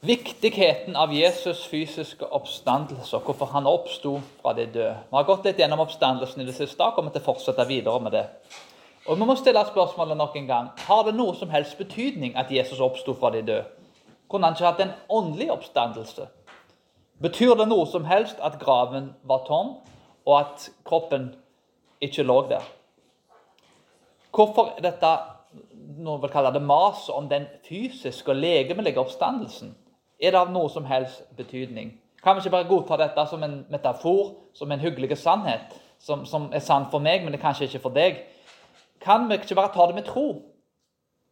Viktigheten av Jesus' fysiske oppstandelse, hvorfor han oppsto fra de døde. Vi har gått litt gjennom oppstandelsen i det siste og kommer til å fortsette videre med det. Og Vi må stille spørsmålet nok en gang. Har det noe som helst betydning at Jesus oppsto fra de døde? Kunne han ikke hatt en åndelig oppstandelse? Betyr det noe som helst at graven var tom, og at kroppen ikke lå der? Hvorfor dette noen vil kalle det maset om den fysiske og legemelige oppstandelsen? Er det av noe som helst betydning? Kan vi ikke bare godta dette som en metafor, som en hyggelig sannhet, som, som er sann for meg, men det er kanskje ikke for deg? Kan vi ikke bare ta det med tro?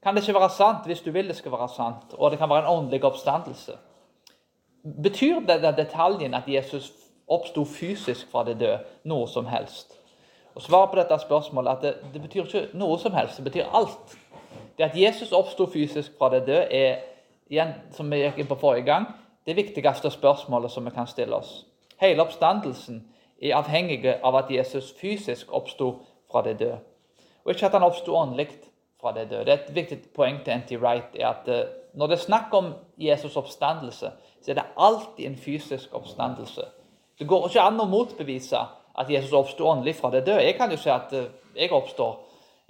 Kan det ikke være sant hvis du vil det skal være sant, og det kan være en åndelig oppstandelse? Betyr denne detaljen at Jesus oppsto fysisk fra de døde, noe som helst? Og Svaret på dette spørsmålet at det, det betyr ikke noe som helst, det betyr alt. Det at Jesus oppsto fysisk fra de døde, er igjen, som vi gikk inn på forrige gang, det viktigste spørsmålet som vi kan stille oss. Hele oppstandelsen er avhengig av at Jesus fysisk oppsto fra de døde, og ikke at han oppsto åndelig fra de døde. Det er Et viktig poeng til N.T. Wright er at eh, når det er snakk om Jesus' oppstandelse, så er det alltid en fysisk oppstandelse. Det går ikke an å motbevise at Jesus oppsto åndelig fra det døde. Jeg kan jo si at eh, jeg oppstår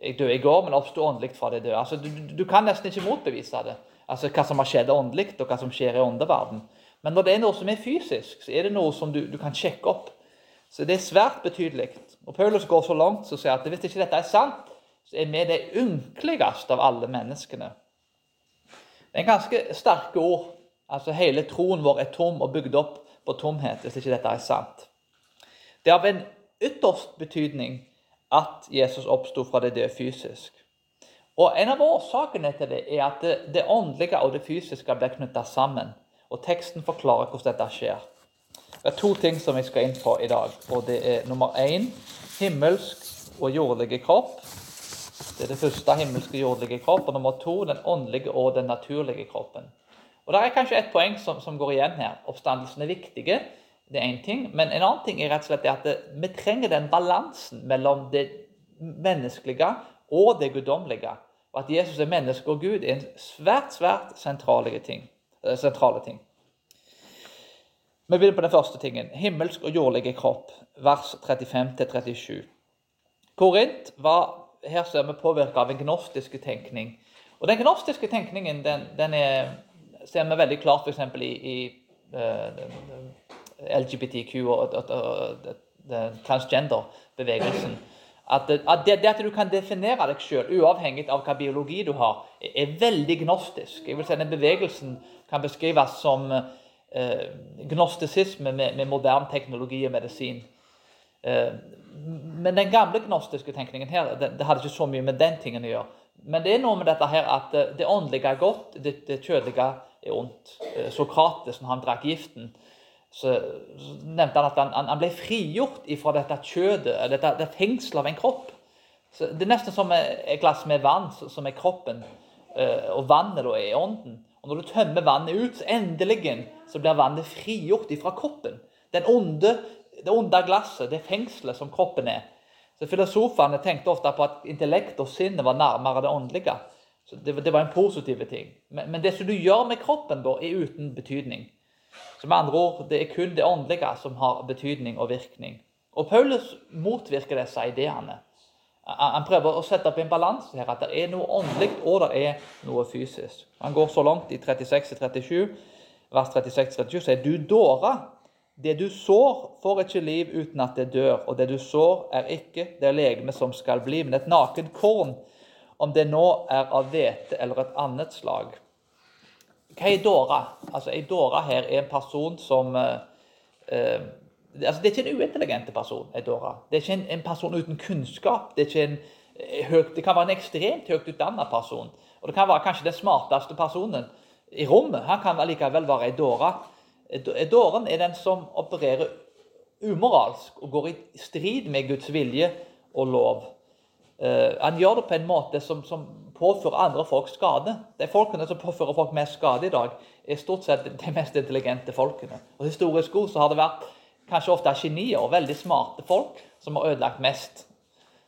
jeg døde i går, men oppsto åndelig fra det døde. Altså, du, du, kan nesten ikke motbevise det altså hva som har skjedd åndelig, og hva som skjer i åndeverden. Men når det er noe som er fysisk, så er det noe som du, du kan sjekke opp. Så det er svært betydelig. Og Paulus går så langt så sier at hvis ikke dette er sant, så er vi det ynkeligste av alle menneskene. Det er ganske sterke ord. Altså Hele troen vår er tom og bygd opp på tomhet hvis ikke dette er sant. Det er av en ytterst betydning at Jesus oppsto fra det døde fysisk. Og En av årsakene til det er at det, det åndelige og det fysiske blir knytta sammen. Og Teksten forklarer hvordan dette skjer. Det er to ting som vi skal inn på i dag. og Det er nummer én himmelsk og jordlige kropp. Det er det første himmelske jordlige kropp. Og nummer to den åndelige og den naturlige kroppen. Og Det er kanskje et poeng som, som går igjen her. Oppstandelsen er viktig. Det er én ting. Men en annen ting er rett og slett at det, vi trenger den balansen mellom det menneskelige og det guddommelige. Og at Jesus er menneske og Gud, er en svært, svært sentrale ting. Eh, sentrale ting. Vi begynner på den første tingen. Himmelsk og jordlige kropp, vers 35-37. Korint var her ser vi påvirka av en gnostiske tenkning. Og Den gnostiske tenkningen den, den er, ser vi veldig klart f.eks. i, i uh, LGBTQ og, og, og, og transgender-bevegelsen. At, det, det, at du kan definere deg sjøl, uavhengig av hva biologi du har, er veldig gnostisk. Jeg vil si Den bevegelsen kan beskrives som eh, gnostisisme med, med, moderne teknologi og medisin. Eh, men den gamle gnostiske tenkningen her, det, det, hadde ikke så mye med den tingen å gjøre. Men det er noe med dette her at det åndelige er godt, det, det kjødelige er ondt. Eh, Sokrates, når han drakk giften, så, nevnte han at han, han, ble frigjort fra dette kjødet, dette, det fengselet av en kropp. Så det er nesten som et glass med vann, som er kroppen, eh, og vannet da er ånden. Og Når du tømmer vannet ut, så endelig så blir vannet frigjort fra kroppen. Onde, det onde glasset, det fengselet som kroppen er. Så Filosofene tenkte ofte på at intellekt og sinnet var nærmere det åndelige. Så det, det var en positiv ting. Men, men, det som du gjør med kroppen, da, er uten betydning. Så med andre ord, Det er kun det åndelige som har betydning og virkning. Og Paulus motvirker disse ideene. Han prøver å sette opp en balanse her, at det er noe åndelig og det er noe fysisk. Han går så langt i 36-37, vers 36-37, sier du dåre, Det du sår, får ikke liv uten at det dør, og det du sår, er ikke det legeme som skal bli, men et nakent korn, om det nå er av hvete eller et annet slag. Hva er Dora? Altså, Ei Dora her er en person som eh, eh, altså, Det er ikke en uintelligent person. Ei Dora. Det er ikke en, en, person uten kunnskap. Det, en, eh, høyt, det kan være en ekstremt høyt utdannet person. Og det kan være kanskje den smarteste personen i rommet. Han kan allikevel være ei Dora. Dåren er den som opererer umoralsk og går i strid med Guds vilje og lov. Uh, han gjør det på en måte som, som påfører andre folk skade. De folkene som påfører folk mest skade i dag, er stort sett de mest intelligente folkene. Og Historisk god så har det vært kanskje ofte genier og veldig smarte folk som har ødelagt mest.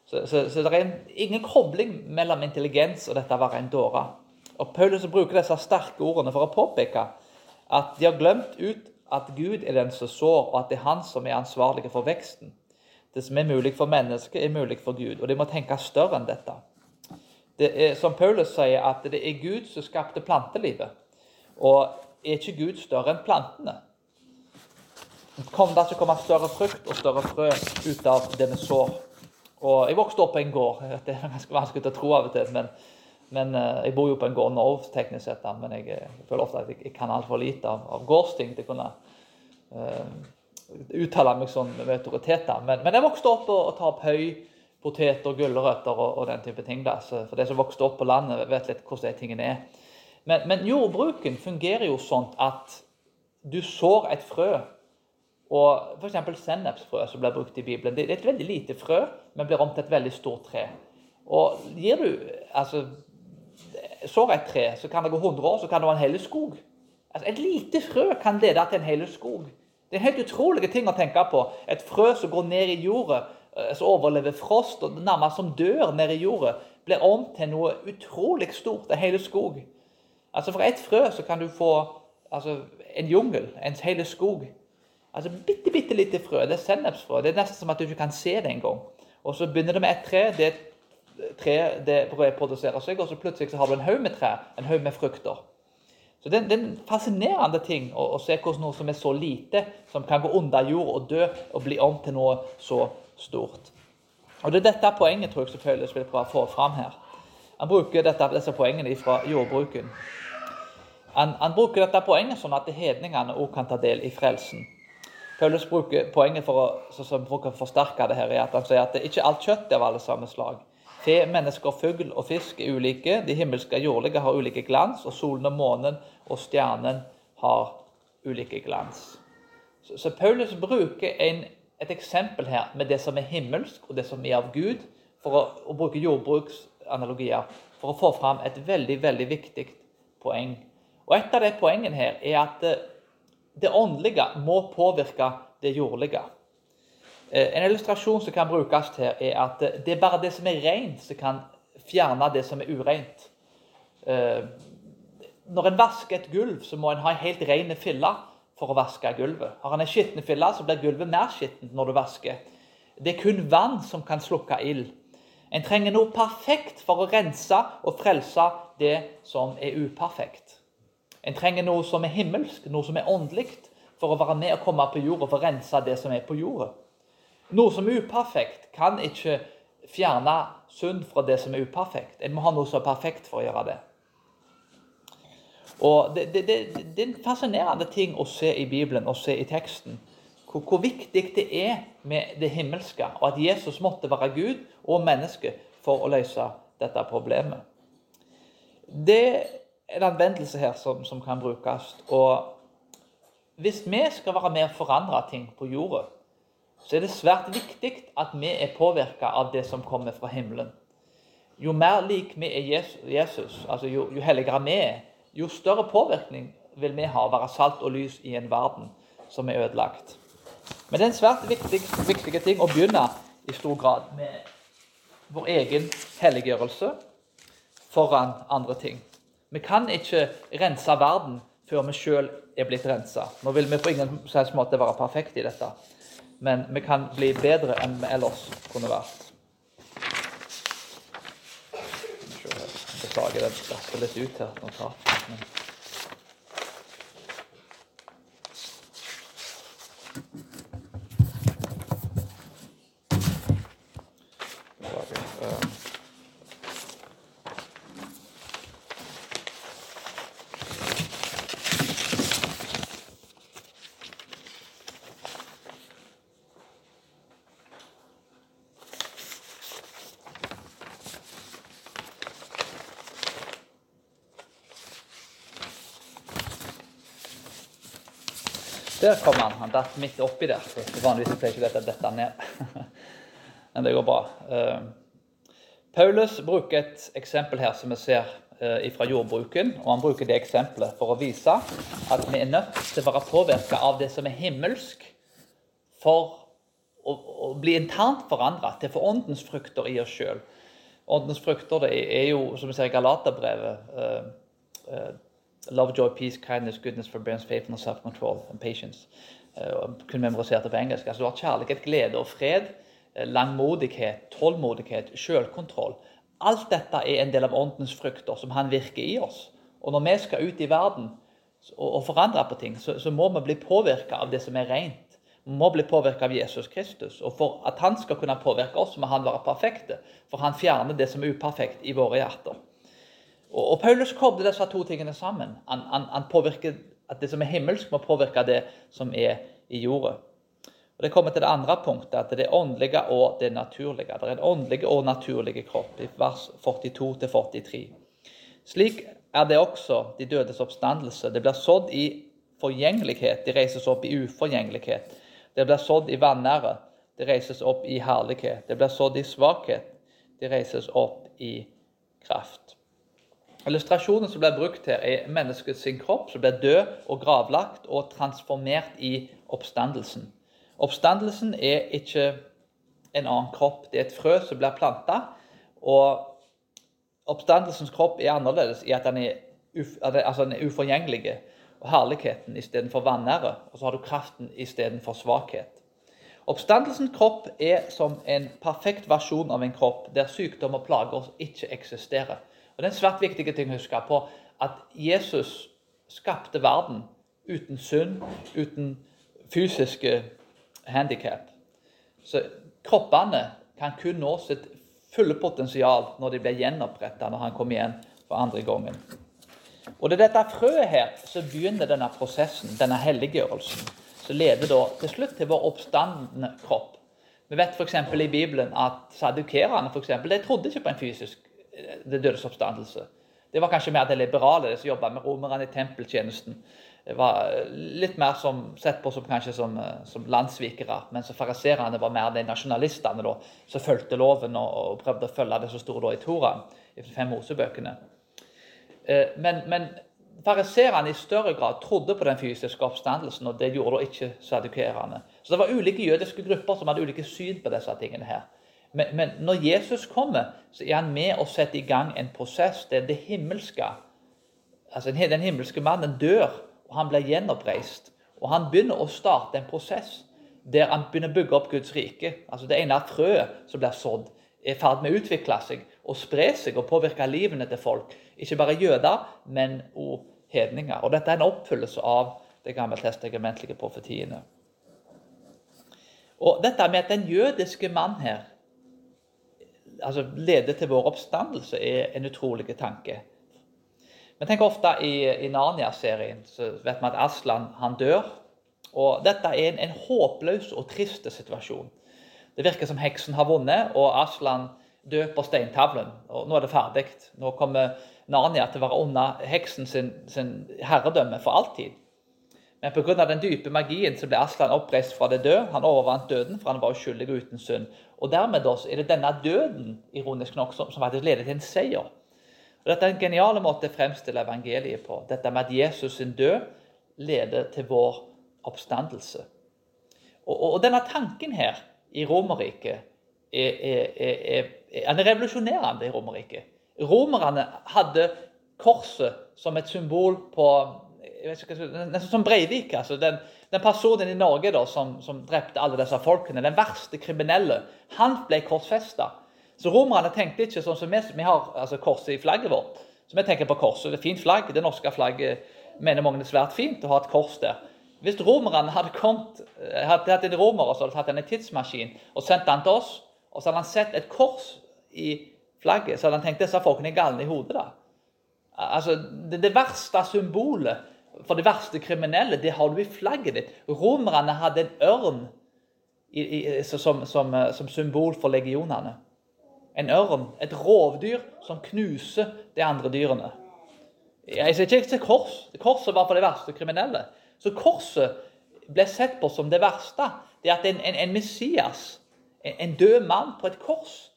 Så, så, så det er en, ingen kobling mellom intelligens og dette å være en dåre. Og Paulus bruker disse sterke ordene for å påpeke at de har glemt ut at Gud er den som sår, og at det er Han som er ansvarlig for veksten. Det som er mulig for mennesket, er mulig for Gud. Og de må tenke større enn dette. Det er, som Paulus sier, at det er Gud som skapte plantelivet. Og er ikke Gud større enn plantene? Kom det ikke komme større frukt og større frø ut av det vi sår? Og Jeg vokste opp på en gård. Det er ganske vanskelig å tro av og til. men men uh, Jeg bor jo på en gård nå, teknisk sett, men jeg, jeg, føler ofte at jeg, jeg kan altfor lite av, av gårdsting til å kunne uh, uttale meg sånn med autoritet. Men, men, jeg vokste opp og, og tar opp høy, poteter, gulrøtter og, og, den type ting. Da. Så for de som vokste opp på landet, vet litt hvordan de tingene er. Men, men jordbruken fungerer jo sånn at du sår et frø. Og F.eks. sennepsfrø, som blir brukt i Bibelen, det er et veldig lite frø, men blir om til et veldig stort tre. Og gir du, altså sår et tre, så kan det gå 100 år, så kan det være en hel skog. Altså, et lite frø kan lede til en hel skog. Det er helt utrolige ting å tenke på. Et frø som går ned i jorda, eh, som overlever frost og nærmest som dør nede i jorda, blir om til noe utrolig stort, en hel skog. Altså For ett frø så kan du få altså, en jungel, en hel skog. Altså Bitte, bitte lite frø. Det er sennepsfrø. Det er nesten som at du ikke kan se det engang. Og så begynner det med et tre. Det et tre det reproduserer seg, og så plutselig så har du en haug med trær, en haug med frukter. Så det, er en fascinerende ting å, å, se hvordan noe som er så lite, som kan gå under jord og dø, og bli om til noe så. Og Det er dette poenget tror jeg Paulus vil prøve å få fram her. Han bruker dette, disse poengene fra jordbruken. Han, han, bruker dette poenget sånn at hedningene òg kan ta del i frelsen. Paulus bruker poenget for å, for å forsterke det her, er at han sier at det ikke alt kjøtt er av alle samme slag. Fe, mennesker, fugl og fisk er ulike. De himmelske og jordlige har ulike glans, og solen og månen og stjernen har ulike glans. Så, så Paulus bruker en, et eksempel her med det som er himmelsk, og det som er av Gud, for å, å bruke jordbruksanalogier for å få fram et veldig, veldig viktig poeng. Og Et av de poengene her er at det, det åndelige må påvirke det jordlige. Eh, en illustrasjon som kan brukes her, er at det er bare det som er rent, som kan fjerne det som er ureint. Eh, når en vasker et gulv, så må en ha en helt ren fille for å vaske gulvet. Har han en skitten fille, så blir gulvet mer skittent når du vasker. Det er kun vann som kan slukke ild. En trenger noe perfekt for å rense og frelse det som er uperfekt. En trenger noe som er himmelsk, noe som er åndelig, for å være med og komme på jorda for å rense det som er på jorda. Noe som er uperfekt, kan ikke fjerne synd fra det som er uperfekt. En må ha noe som er perfekt for å gjøre det. Og det, det, det, det, er en fascinerende ting å se i Bibelen og se i teksten. Hvor, hvor, viktig det er med det himmelske, og at Jesus måtte være Gud og menneske for å løse dette problemet. Det er en anvendelse her som, som kan brukes. Og hvis vi skal være med å forandre ting på jorda, så er det svært viktig at vi er påvirka av det som kommer fra himmelen. Jo mer lik vi er Jesus, altså jo, jo helligere vi er, jo større påvirkning vil vi ha å være salt og lys i en verden som er ødelagt. Men det er en svært viktig, viktig ting å begynne i stor grad med vår egen helliggjørelse foran andre ting. Vi kan ikke rense verden før vi sjøl er blitt rensa. Nå vil vi på ingen måte være perfekte i dette men vi kan bli bedre enn vi ellers kunne vært. Beklager, det dasker litt ut her. notatet. Der kom han. Han datt midt oppi der. Vanligvis pleier ikke dette å dette ned. Men det går bra. Uh, Paulus bruker et eksempel her som vi ser uh, fra jordbruken. og Han bruker det eksempelet for å vise at vi er nødt til å være påvirka av det som er himmelsk, for å, bli internt forandra til å få åndens frukter i oss sjøl. Åndens frukter det er jo, som vi ser i Galaterbrevet, uh, Love, joy, peace, kindness, goodness, forbearance, faithfulness, self-control and patience. Uh, kun memoriserte på engelsk. Altså, du har kjærlighet, glede og fred, langmodighet, tålmodighet, selvkontroll. Alt dette er en del av åndens frukter som han virker i oss. Og når vi skal ut i verden og, og forandre på ting, så, så må vi bli påvirka av det som er rent. Vi må bli påvirka av Jesus Kristus. Og for at han skal kunne påvirke oss, må han være perfekte. For han fjerner det som er uperfekt i våre hjerter. Og, og Paulus kobler disse to tingene sammen. Han, han, han påvirker at det som er himmelsk, må påvirke det som er i jorda. Og Det kommer til det andre punktet, at det er åndelige og det naturlige. Det er en åndelig og naturlig kropp, i vers 42-43. Slik er det også de dødes oppstandelse. Det blir sådd i forgjengelighet, de reises opp i uforgjengelighet. Det blir sådd i vanære, det reises opp i herlighet. Det blir sådd i svakhet, det reises opp i kraft. Illustrasjonen som blir brukt her, er menneskets kropp som blir død og gravlagt og transformert i oppstandelsen. Oppstandelsen er ikke en annen kropp. Det er et frø som blir planta. Og oppstandelsens kropp er annerledes i at den er, uf, altså den er uforgjengelig. Og herligheten istedenfor vanære. Og så har du kraften istedenfor svakhet. Oppstandelsens kropp er som en perfekt versjon av en kropp der sykdom og plager ikke eksisterer. Og Det er en svært viktig ting å huske på at Jesus skapte verden uten synd, uten fysiske handikap. Så kroppene kan kun nå sitt fulle potensial når de blir gjenoppretta når han kommer igjen for andre gangen. Og Det er dette frøet her som begynner denne prosessen, denne helliggjørelsen, som leder da til slutt til vår oppstandende kropp. Vi vet f.eks. i Bibelen at sadukerene for eksempel, de trodde ikke på en fysisk det dødes oppstandelse. Det var kanskje mer det liberale, det som jobba med romerne i tempeltjenesten Det var litt mer som, sett på som kanskje som, eh, som landssvikere. Mens fariserene var mer de nasjonalistene da, som fulgte loven og, og, prøvde å følge det som sto i Toraen, i de fem Mosebøkene. Eh, men, men fariserene i større grad trodde på den fysiske oppstandelsen, og det gjorde da ikke sadukerene. Så det var ulike jødiske grupper som hadde ulike syn på disse tingene her. Men, men når Jesus kommer, så er han med og setter i gang en prosess der det himmelske altså Den himmelske mannen dør og han blir gjenoppreist. Og han begynner å starte en prosess der han begynner å bygge opp Guds rike. Altså Det ene frøet som blir sådd, er i ferd med å utvikle seg og spre seg og påvirke livene til folk. Ikke bare jøder, men òg hedninger. Og dette er en oppfyllelse av de gammeltestamentlige profetiene. Og dette med at den jødiske mann her altså leder til vår oppstandelse, er en utrolig tanke. Vi tenker ofte i, i Narnia-serien så vet vi at Aslan han dør. Og Dette er en, en håpløs og trist situasjon. Det virker som heksen har vunnet, og Aslan dør på steintavlen. og Nå er det ferdig. Nå kommer Narnia til å være under heksen sin, sin herredømme for alltid. Men pga. den dype magien så ble Aslan oppreist fra det døde. Han overvant døden, for han var uskyldig og uten synd. Og Dermed er det denne døden ironisk nok, som, faktisk leder til en seier. Og Dette er en genial måte å fremstille evangeliet på. Dette med at Jesus sin død leder til vår oppstandelse. Og, og, og denne tanken her i Romerriket er, er, er, er, revolusjonerende i Romerriket. Romerne hadde korset som et symbol på Nesten som Breivik. altså den, den, personen i Norge da, som, som drepte alle disse folkene, den verste kriminelle, han ble korsfesta. Så romerne tenkte ikke sånn som vi, vi har altså korset i flagget vårt. Så vi tenker på korset. Det er fint flagg. Det norske flagget mener mange er svært fint å ha et kors der. Hvis romerne hadde kommet, eh, hadde hatt en romer og så hadde tatt en tidsmaskin og sendt den til oss, og så hadde han sett et kors i flagget, så hadde han tenkt disse folkene er galne i hodet. da. Altså, det, det, verste symbolet for det verste kriminelle, det har du i flagget ditt. Romerne hadde en ørn i, i, som, som, som symbol for legionene en ørn, et rovdyr, som knuser de andre dyrene. Jeg sier ikke til kors. Korset var for de verste kriminelle. Så korset ble sett på som det verste. Det at en, en, en Messias, en, en, død mann på et kors,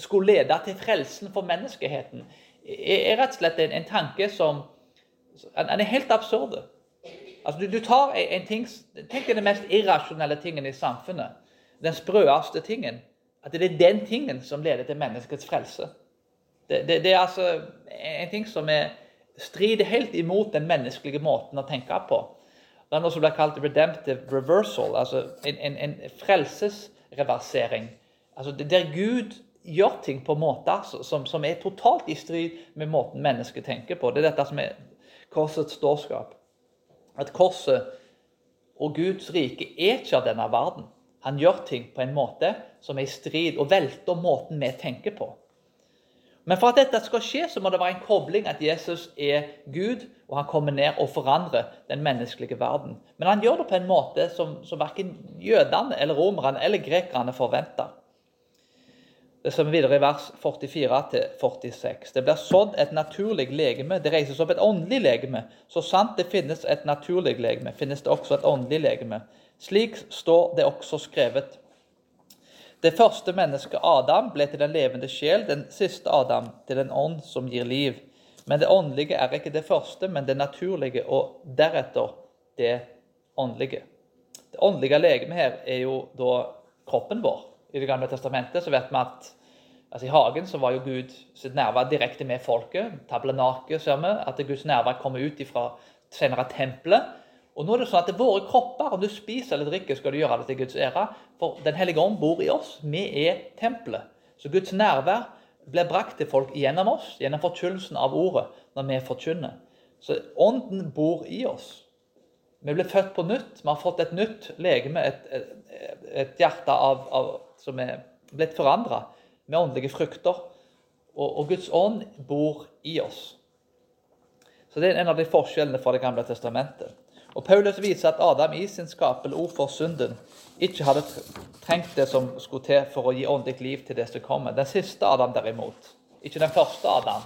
skulle lede til frelsen for menneskeheten, er rett og slett en tanke som Den er helt absurd. Altså, du, du, tar en, ting Tenk deg den mest irrasjonelle tingen i samfunnet. Den sprøeste tingen at det er den tingen som leder til menneskets frelse. Det, det, det er altså en ting som er strider helt imot den menneskelige måten å tenke på. Det er noe som blir kalt redemptive reversal, altså en, en, en frelsesreversering. Altså Der Gud gjør ting på måter som, som, er totalt i strid med måten mennesket tenker på. Det er dette som er korsets dårskap. At korset og Guds rike er ikke av denne verden. Han gjør ting på en måte som er i strid og velter måten vi tenker på. Men for at dette skal skje, så må det være en kobling at Jesus er Gud, og han kommer ned og forandrer den menneskelige verden. Men han gjør det på en måte som, som verken jødene eller romerne eller grekerne forventer. Det som er videre i vers 44-46. Det blir sådd et naturlig legeme. Det reises opp et åndelig legeme. Så sant det finnes et naturlig legeme, finnes det også et åndelig legeme. Slik står det også skrevet. Det første mennesket, Adam, ble til den levende sjel, den siste Adam til en ånd som gir liv. Men det åndelige er ikke det første, men det naturlige, og deretter det åndelige. Det åndelige legemet her er jo da kroppen vår. I Det gamle testamentet så vet vi at altså I hagen så var jo Gud nærvær direkte med folket. Tablenake ser vi, at Guds nærvær kommer ut fra senere tempelet. Og nå er det sånn at Våre kropper, om du spiser eller drikker, skal du gjøre det til Guds ære. For Den hellige ånd bor i oss. Vi er tempelet. Så Guds nærvær blir brakt til folk gjennom oss, gjennom forkynnelsen av ordet, når vi forkynner. Så Ånden bor i oss. Vi blir født på nytt. Vi har fått et nytt legeme, et, et, et hjerte av, av som er blitt forandra med åndelige frukter. Og, og, Guds ånd bor i oss. Så Det er en av de forskjellene fra Det gamle testamentet. Og Paulus viser at Adam i sin skapel ord for synden ikke hadde trengt det som skulle til for å gi åndelig liv til det som kommer. Den siste Adam derimot, ikke den første Adam,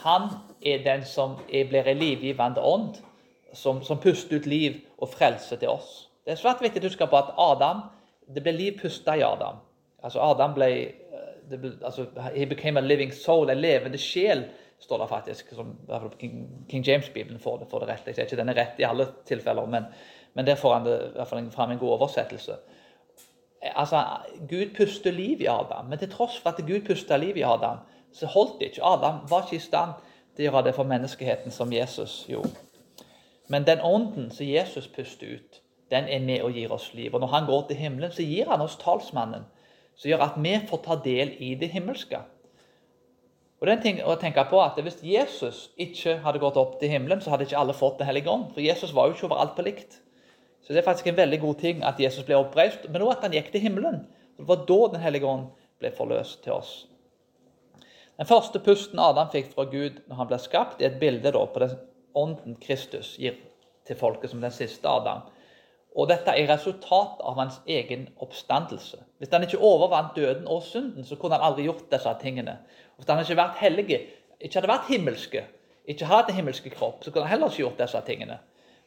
han er den som blir en livgivende ånd, som, som puster ut liv og frelse til oss. Det er svært viktig å huske på at Adam det ble liv pusta i Adam. Altså Adam ble, ble altså, He became a living soul, en levende sjel, står det faktisk. som King, King James-bibelen får får det rett. Jeg ser ikke den er rett i alle tilfeller, men, men der får han det, i hvert fall fram en god oversettelse. Altså, Gud puster liv i Adam, men til tross for at Gud pusta liv i Adam, så holdt det ikke. Adam var ikke i stand til å gjøre det for menneskeheten som Jesus gjorde. Men den ånden som Jesus puster ut, den er med og gir oss liv. Og når han går til himmelen, så gir han oss talsmannen, som gjør at vi får ta del i det himmelske. Og det er en ting å tenke på at Hvis Jesus ikke hadde gått opp til himmelen, så hadde ikke alle fått Den hellige ånd. For Jesus var jo ikke overalt på likt. Så det er faktisk en veldig god ting at Jesus ble oppreist, men også at han gikk til himmelen. Det var da Den hellige ånd ble forløst til oss. Den første pusten Adam fikk fra Gud når han ble skapt, er et bilde på den ånden Kristus gir til folket som den siste Adam. Og dette er resultat av hans egen oppstandelse. Hvis han ikke overvant døden og synden, så kunne han aldri gjort disse tingene. Og hvis han ikke vært hellige, ikke hadde vært himmelske, ikke hadde himmelske kropp, så kunne han heller ikke gjort disse tingene.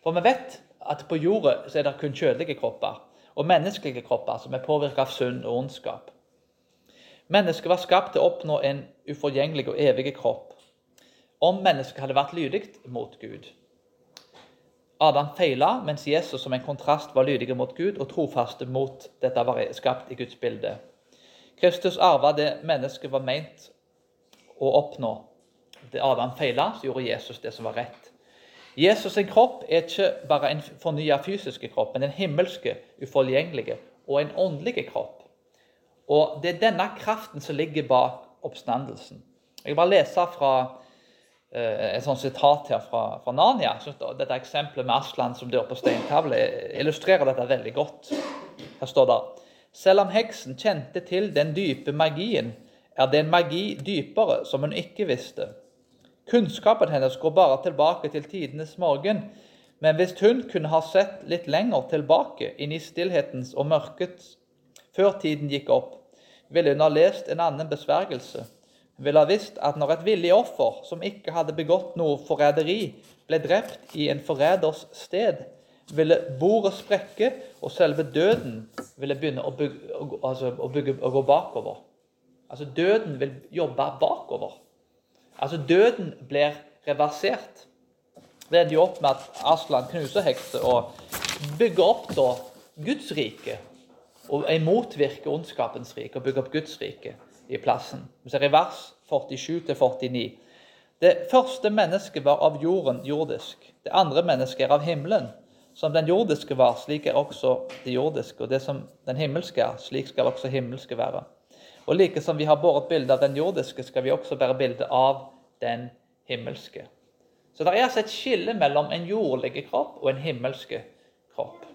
For vi vet at på jorda så er det kun kjødelige kropper og menneskelige kropper som er påvirket av synd og ondskap. Mennesket var skapt til å oppnå en uforgjengelig og evig kropp. Om mennesket hadde vært lydig mot Gud, Adam feila, mens Jesus som en kontrast var lydig mot Gud og trofaste mot dette var skapt i Guds bilde. Kristus arva det mennesket var meint å oppnå. Det Adam feila, så gjorde Jesus det som var rett. Jesus' sin kropp er ikke bare en fornya fysiske kropp, men en himmelske, uforgjengelige og en åndelig kropp. Og Det er denne kraften som ligger bak oppstandelsen. Jeg vil bare lese fra et sånt sitat her fra, fra Narnia. Dette eksempelet med Aslan som dør på steintavle illustrerer dette veldig godt. Her står det Selv om heksen kjente til den dype magien, er det en magi dypere som hun ikke visste. Kunnskapen hennes går bare tilbake til tidenes morgen, men hvis hun kunne ha sett litt lenger tilbake, inn i stillhetens og mørket, før tiden gikk opp, ville hun ha lest en annen besvergelse ville ha visst at når et villig offer som ikke hadde begått noe forræderi, ble drept i en forræders sted, ville bordet sprekke, og selve døden ville begynne å, bygge, altså, å, bygge, å gå bakover. Altså døden vil jobbe bakover. Altså døden blir reversert. Det ender jo opp med at Aslan knuser hekser og bygger opp da Guds rike. Og motvirker ondskapens rike og bygger opp Guds rike i plassen. Vi ser i vers 47-49. Det første mennesket var av jorden, jordisk. Det andre mennesket er av himmelen. Som den jordiske var, slik er også det jordiske. Og det som den himmelske er, slik skal også himmelske være. Og like som vi har båret bilde av den jordiske, skal vi også bære bilde av den himmelske. Så det er altså et skille mellom en jordlig kropp og en himmelske kropp.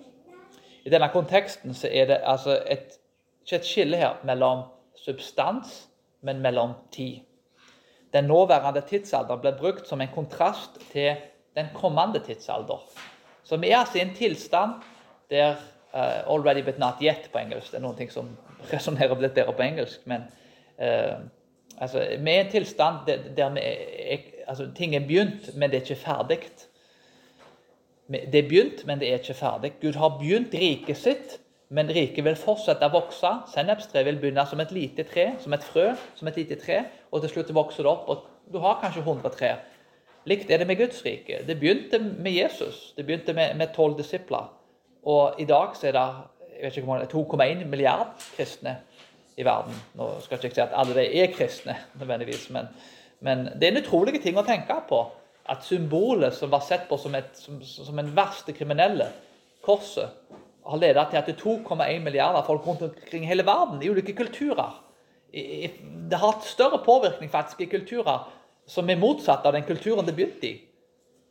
I denne konteksten så er det altså et, ikke et skille her mellom substans, men mellom tid. Den nåværende tidsalder ble brukt som en kontrast til den kommende tidsalder. Vi er altså i en tilstand der uh, 'already but not yet' på engelsk. Det er noen ting som resonnerer litt bedre på engelsk. Men uh, altså, vi er i en tilstand der, der er, altså, ting er begynt, men det er ikke ferdig. Det er begynt, men det er ikke ferdig. Gud har begynt riket sitt, men riket vil fortsette å vokse. Sennepstreet vil begynne som et lite tre, som et frø, som et lite tre, og til slutt vokser det opp. og Du har kanskje 100 trær. Likt er det med Guds rike. Det begynte med Jesus. Det begynte med tolv disipler. Og i dag så er det 2,1 milliard kristne i verden. Nå skal jeg ikke si at alle de er kristne, nødvendigvis, men, men det er en utrolig ting å tenke på. At symbolet som var sett på som, et, som, som en verste kriminelle, korset, har ledet til at det er 2,1 milliarder folk rundt omkring hele verden, i ulike kulturer. Det har hatt større påvirkning faktisk i kulturer som er motsatt av den kulturen det begynte i.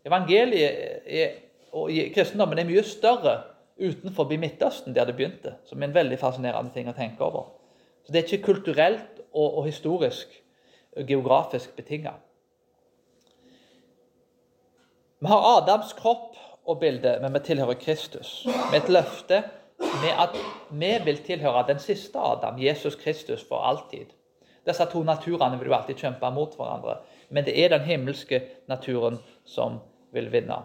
Evangeliet er, og kristendommen er mye større utenfor Midtøsten, der det begynte. Som er en veldig fascinerende ting å tenke over. Så Det er ikke kulturelt og, og historisk og geografisk betinga. Vi har Adams kropp og bilde, men vi tilhører Kristus. Med et løfte med at vi vil tilhøre den siste Adam, Jesus Kristus, for alltid. Disse to naturene vil jo alltid kjempe mot hverandre men det er den himmelske naturen som vil vinne.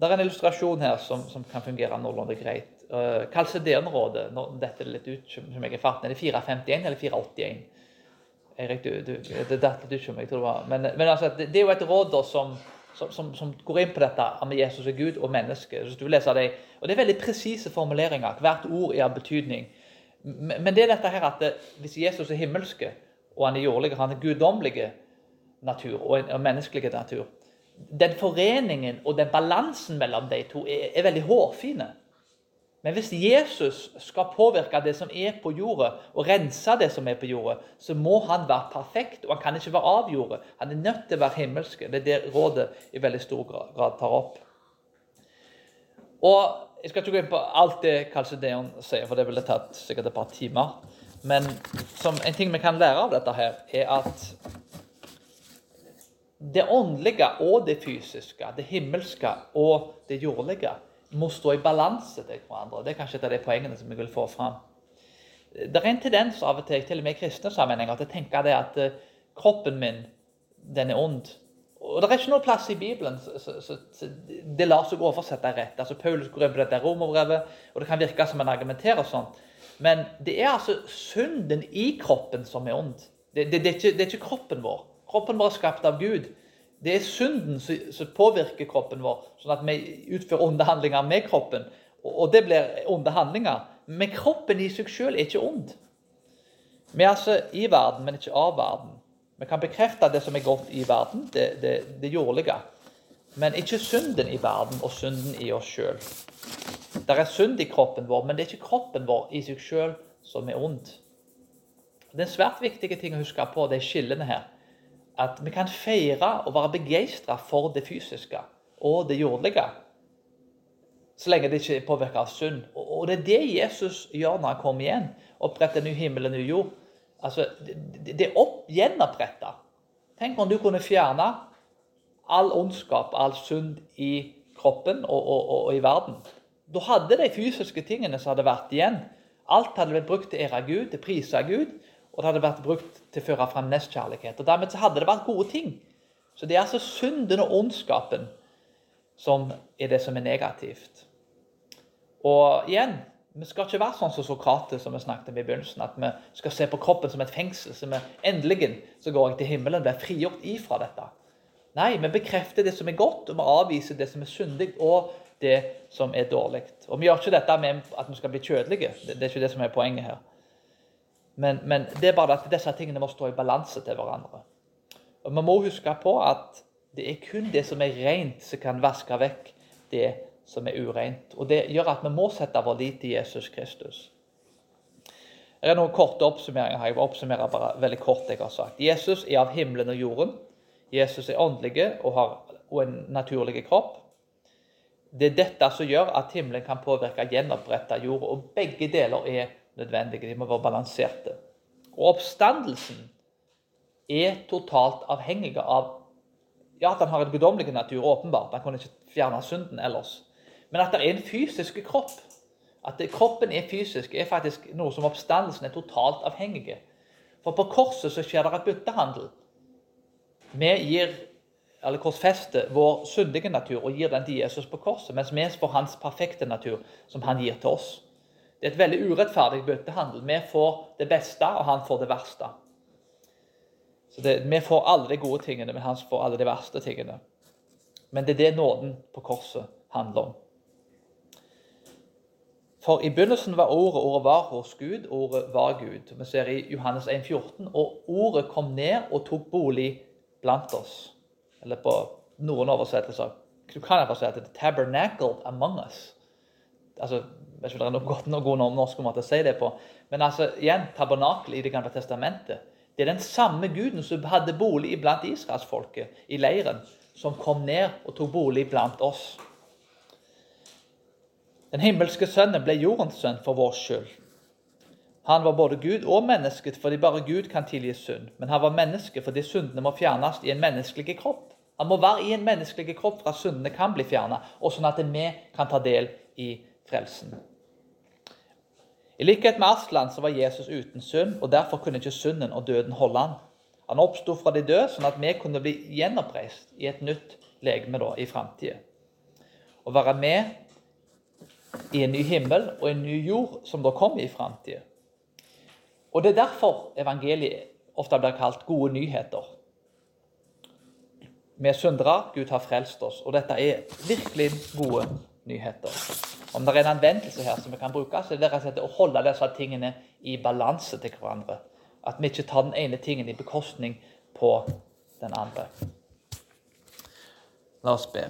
Det er en illustrasjon her som, som kan fungere noenlunde greit. Uh, Kalsedernrådet, når dette er litt ut som jeg er farten, er det 451 eller 481? Erik, du, du, det datt litt ut som jeg tror det var. Men, men altså, det, det, er jo et råd da, som, som, som, går inn på dette med Jesus er Gud og menneske. Så du leser det, og Det er veldig presise formuleringer. Hvert ord er av betydning. Men, det er dette her at det, hvis Jesus er himmelske, og han er jordlig, han er guddommelig natur og en menneskelig natur. Den foreningen og den balansen mellom de to er, er veldig hårfine. Men hvis Jesus skal påvirke det som er på jorda, og rense det som er på jorda, så må han være perfekt, og han kan ikke være av jorda. Han er nødt til å være himmelsk. Det er det rådet i veldig stor grad tar opp. Og Jeg skal ikke gå inn på alt det Kalsedeon sier, for det ville tatt sikkert et par timer. Men en ting vi kan lære av dette, her, er at det åndelige og det fysiske, det himmelske og det jordlige, må stå i balanse til hverandre. Det er kanskje et av de poengene som jeg vil få fram. Det er en tendens av og til, til og med i kristne sammenhenger, til å tenke det at eh, kroppen min, den er ond. Og Det er ikke noe plass i Bibelen så, så, så, så det lar seg oversette rett. Altså Paulus går inn på dette romerbrevet, og det kan virke som han argumenterer sånn. Men det er altså synden i kroppen som er ond. Det, det, det, er, ikke, det er, ikke, kroppen vår. Kroppen vår er skapt av Gud. Det er synden som, påvirker kroppen vår, sånn at vi utfører onde handlinger med kroppen. Og det blir onde handlinger. Men kroppen i seg selv er ikke ond. Vi er altså i verden, men ikke av verden. Vi kan bekrefte det som er godt i verden, det, det, det jordlige. Men ikke synden i verden og synden i oss sjøl. Det er synd i kroppen vår, men det er ikke kroppen vår i seg sjøl som er ond. Det er en svært viktig ting å huske på de skillene her. At vi kan feire og være begeistra for det fysiske og det jordlige. Så lenge det ikke er påvirka av synd. Og det er det Jesus gjør når han kommer igjen. Oppretter ny himmel og ny jord. Altså, det er opp, gjenoppretta. Tenk om du kunne fjerne all ondskap, all synd i kroppen og, og, og, og i verden. Da hadde de fysiske tingene som hadde vært igjen. Alt hadde blitt brukt til å ære Gud, til å prise Gud, og det hadde vært brukt til å føre fram nestkjærlighet. Og Dermed så hadde det vært gode ting. Så det er altså synden og ondskapen som er det som er negativt. Og igjen, vi skal ikke være sånn som Sokrates som vi snakket om i begynnelsen, at vi skal se på kroppen som et fengsel. så vi endelig så går jeg til himmelen, og blir frigjort ifra dette. Nei, vi bekrefter det som er godt, og vi avviser det som er syndig. og det som er dårlig. Og Vi gjør ikke dette med at vi skal bli kjødelige. Det, er ikke det som er poenget her. Men, men, det er bare at disse tingene må stå i balanse til hverandre. Og Vi må huske på at det er kun det som er rent, som kan vaske vekk det som er ureint. Og Det gjør at vi må sette vår lit til Jesus Kristus. Det er noen korte oppsummeringer Jeg vil oppsummere bare veldig kort det jeg har sagt. Jesus er av himmelen og jorden. Jesus er åndelig og har en naturlig kropp. Det er dette som gjør at himmelen kan påvirke gjenoppretta jord. Og begge deler er nødvendige. De må være balanserte. Og oppstandelsen er totalt avhengig av ja, at han har en guddommelig natur, åpenbart. Han kunne ikke fjerne synden ellers. Men at det er en fysisk kropp. At kroppen er fysisk, er faktisk noe som oppstandelsen er totalt avhengig For på korset så skjer det et byttehandel. Vi gir eller korsfester vår syndige natur og gir den til Jesus på korset, mens vi får hans perfekte natur, som han gir til oss. Det er et veldig urettferdig byttehandel. Vi får det beste, og han får det verste. Så det, Vi får alle de gode tingene, men han får alle de verste tingene. Men det er det nåden på korset handler om. For i begynnelsen var ordet, ordet var hos Gud, ordet var Gud. Vi ser i Johannes 1, 14, Og ordet kom ned og tok bolig blant oss. Eller på noen oversettelser. Du kan bare si at det er 'tabernacled among us'. Altså, vet ikke om det er godt noe god norsk måte å si det på. Men altså, igjen, tabernakel i Det gamle testamentet. Det er den samme guden som hadde bolig blant israelsfolket i leiren, som kom ned og tok bolig blant oss. Den himmelske sønnen ble jordens sønn for vår skyld. Han var både Gud og mennesket fordi bare Gud kan tilgi synd. Men han var menneske fordi syndene må fjernes i en menneskelig kropp. Han må være i en menneskelig kropp for at syndene kan bli fjernet, og sånn at vi kan ta del i frelsen. I likhet med Aslan så var Jesus uten synd, og derfor kunne ikke synden og døden holde han. Han oppsto fra de døde, sånn at vi kunne bli gjenoppreist i et nytt legeme da, i framtida. Å være med i en ny himmel og en ny jord som da kommer i framtida. Og Det er derfor evangeliet ofte blir kalt gode nyheter. Vi er syndere, Gud har frelst oss. Og dette er virkelig gode nyheter. Om det er en anvendelse her som vi kan bruke, så er det og slett å holde disse tingene i balanse til hverandre. At vi ikke tar den ene tingen i bekostning på den andre. La oss be.